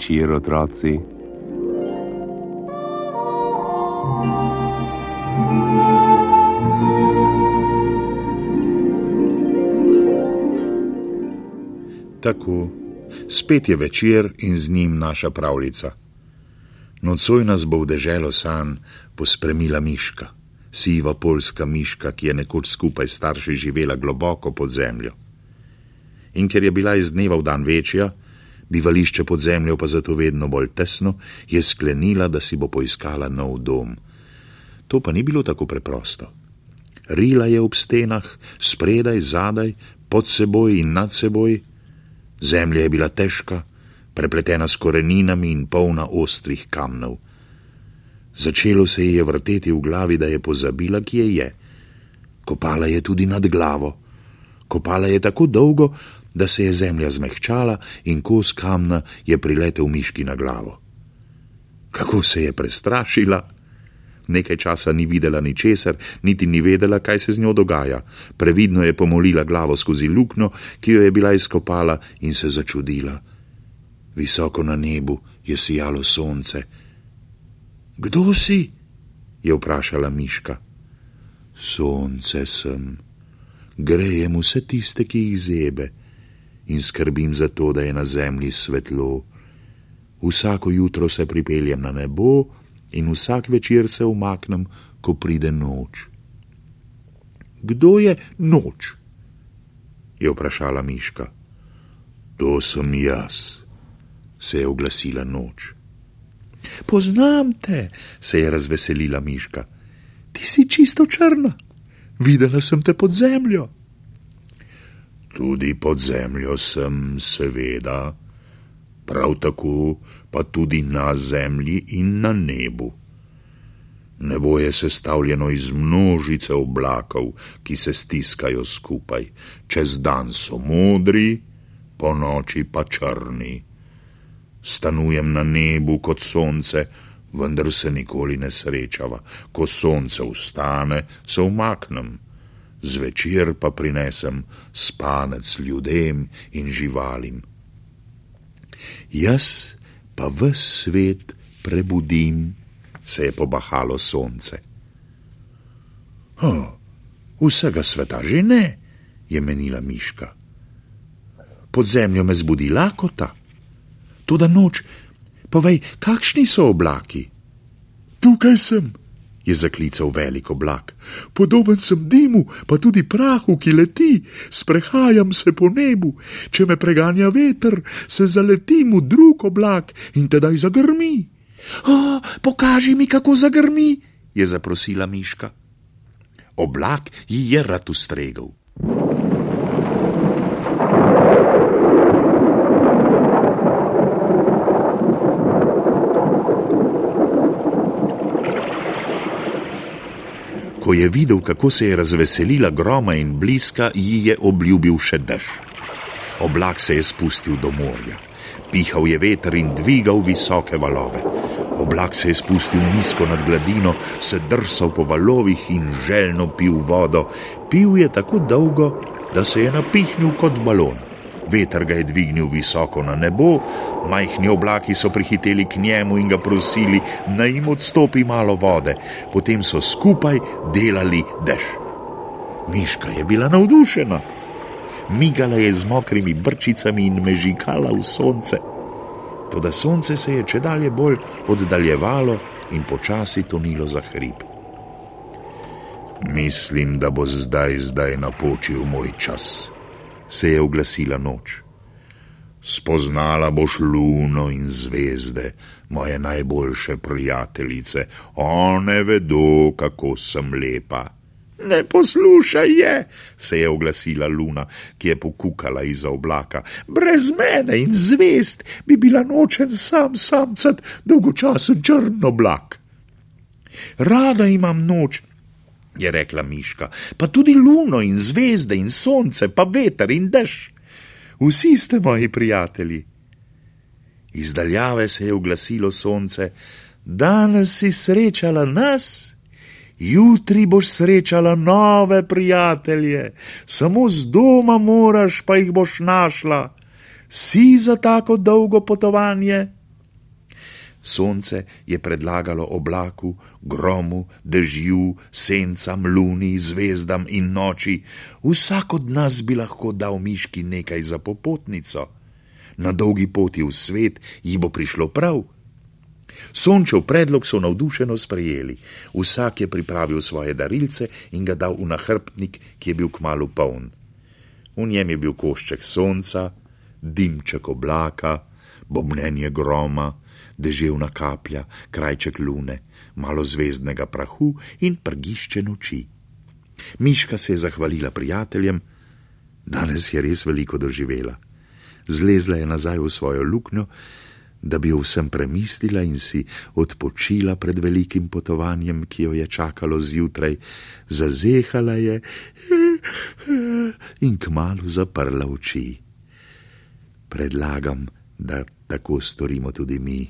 večer, otroci. Tako, spet je večer in z njim naša pravljica. Nocoj nas bo v deželo san pospremila miška, siva polska miška, ki je nekoč skupaj s starši živela globoko pod zemljo. In ker je bila iz dneva v dan večja, bivališče pod zemljo pa zato vedno bolj tesno, je sklenila, da si bo poiskala nov dom. To pa ni bilo tako preprosto. Rila je ob stenah, spredaj, zadaj, pod seboj in nad seboj. Zemlja je bila težka, prepletena s koreninami in polna ostrih kamnov. Začelo se ji je vrteti v glavi, da je pozabila, kje je. Kopala je tudi nad glavo. Kopala je tako dolgo, da se je zemlja zmehčala in kos kamna je priletel miški na glavo. Kako se je prestrašila! Nekaj časa ni videla ničesar, niti ni vedela, kaj se z njo dogaja. Previdno je pomolila glavo skozi luknjo, ki jo je bila izkopala, in se začudila. Visoko na nebu je sijalo sonce. Kdo si? je vprašala Miška. Sonce sem. Grejem vse tiste, ki jih zebe, in skrbim za to, da je na zemlji svetlo. Vsako jutro se pripeljem na nebo in vsak večer se umaknem, ko pride noč. Kdo je noč? je vprašala Miška. To sem jaz, se je oglasila noč. Poznam te, se je razveselila Miška. Ti si čisto črna. Videla sem te pod zemljo. Tudi pod zemljo sem, seveda, prav tako pa tudi na zemlji in na nebu. Nebo je sestavljeno iz množice oblakov, ki se stiskajo skupaj, čez dan so modri, po noči pa črni. Stanujem na nebu kot sonce, vendar se nikoli ne srečava. Ko sonce vstane, se umaknem, zvečer pa prinesem spanec ljudem in živalim. Jaz pa v svet prebudim, se je pobahalo sonce. Oh, vsega sveta že ne, je menila Miška. Pod zemljo me zbudi lakota. Toda noč, povej, kakšni so oblaki? Tukaj sem, je zaklical velik oblak. Podoben sem dimu, pa tudi prahu, ki leti, sprehajam se po nebu. Če me preganja veter, se zaletim v drug oblak in tedaj zagrmi. O, pokaži mi, kako zagrmi, je zaprosila Miška. Oblak ji je rad ustregel. Ko je videl, kako se je razveselila groma in bliska, ji je obljubil še dež. Oblak se je spustil do morja. Pihal je veter in dvigal visoke valove. Oblak se je spustil nizko nad gladino, se drsal po valovih in željno pil vodo. Pil je tako dolgo, da se je napihnil kot balon. Veter ga je dvignil visoko na nebo, majhni oblaki so prihiteli k njemu in ga prosili, naj jim odstopi malo vode, potem so skupaj delali dež. Miška je bila navdušena. Migala je z mokrimi brčicami in mežikala v sonce. Toda sonce se je če dalje bolj oddaljevalo in počasi tonilo za hrib. Mislim, da bo zdaj, zdaj napočil moj čas se je oglasila noč. Spoznala boš luno in zvezde, moje najboljše prijateljice, one vedo, kako sem lepa. Ne poslušaj je, se je oglasila luna, ki je pokukala iza oblaka. Brez mene in zvezd bi bila nočen sam samcat dolgočasen črn oblak. Rada imam noč, je rekla Miška, pa tudi luno in zvezde in sonce, pa veter in dež. Vsi ste moji prijatelji. Izdaljave se je oglasilo sonce, danes si srečala nas, jutri boš srečala nove prijatelje, samo z doma moraš, pa jih boš našla. Si za tako dolgo potovanje? Sonce je predlagalo oblaku, gromu, dežju, sencam, luni, zvezdam in noči, vsak od nas bi lahko dal miški nekaj za popotnico. Na dolgi poti v svet ji bo prišlo prav. Sončev predlog so navdušeno sprejeli, vsak je pripravil svoje darilce in ga dal v nahrbtnik, ki je bil kmalo poln. V njem je bil košček sonca, dimček oblaka, bobnenje groma, deževna kaplja, krajček lune, malo zvezdnega prahu in prgišče noči. Miška se je zahvalila prijateljem, danes je res veliko doživela. Zlezla je nazaj v svojo luknjo, da bi vsem premislila in si odpočila pred velikim potovanjem, ki jo je čakalo zjutraj, zazehala je in kmalo zaprla oči. Predlagam, da tako storimo tudi mi.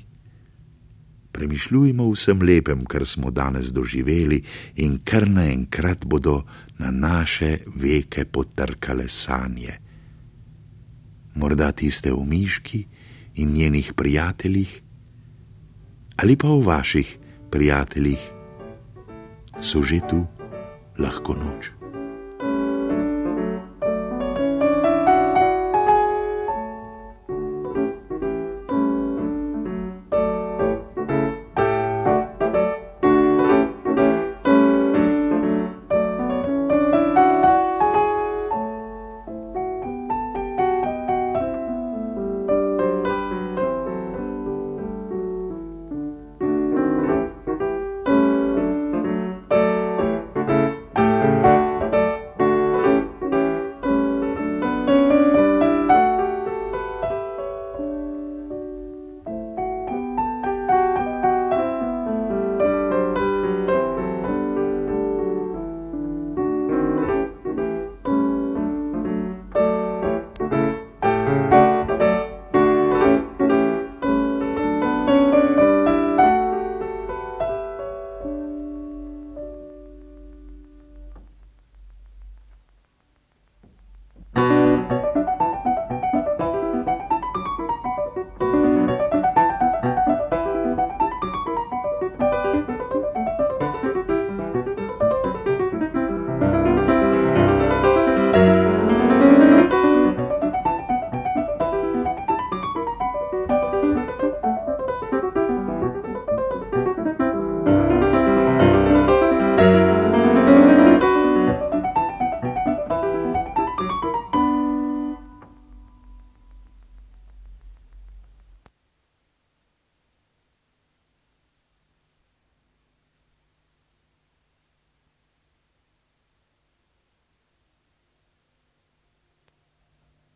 Premišljujmo vsem lepem, kar smo danes doživeli, in kar naenkrat bodo na naše veke potrkale sanje. Morda tiste v miški in njenih prijateljih, ali pa v vaših prijateljih, so že tu lahko noč.